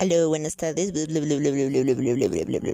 Aló, buenas tardes. Blu, blu, blu, blu, blu, blu, blu, blu, blu.